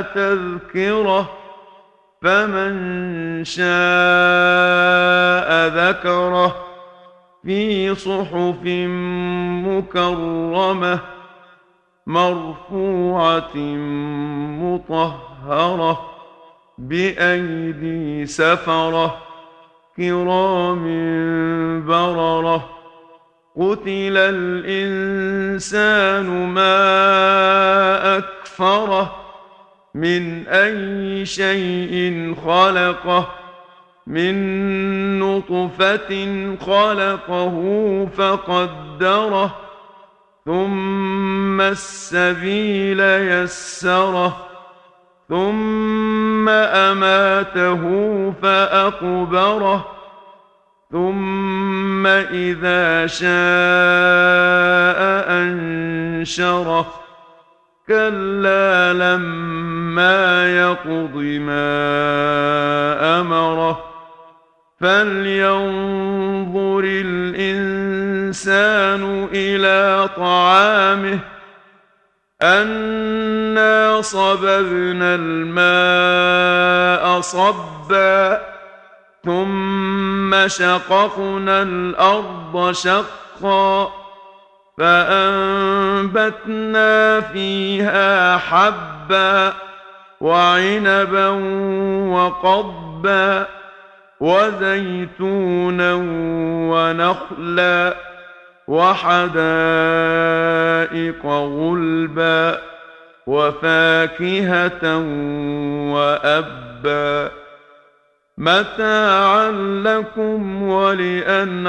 تذكرة فمن شاء ذكره في صحف مكرمة مرفوعة مطهرة بأيدي سفرة كرام بررة قتل الإنسان ما أكفره من أي شيء خلقه من نطفة خلقه فقدره ثم السبيل يسره ثم أماته فأقبره ثم إذا شاء أنشره. كلا لما يقض ما امره فلينظر الانسان إلى طعامه انا صببنا الماء صبا ثم شققنا الأرض شقا فأنبتنا فيها حبا وعنبا وقضبا وزيتونا ونخلا وحدائق غلبا وفاكهة وأبا متاعا لكم ولأنعامكم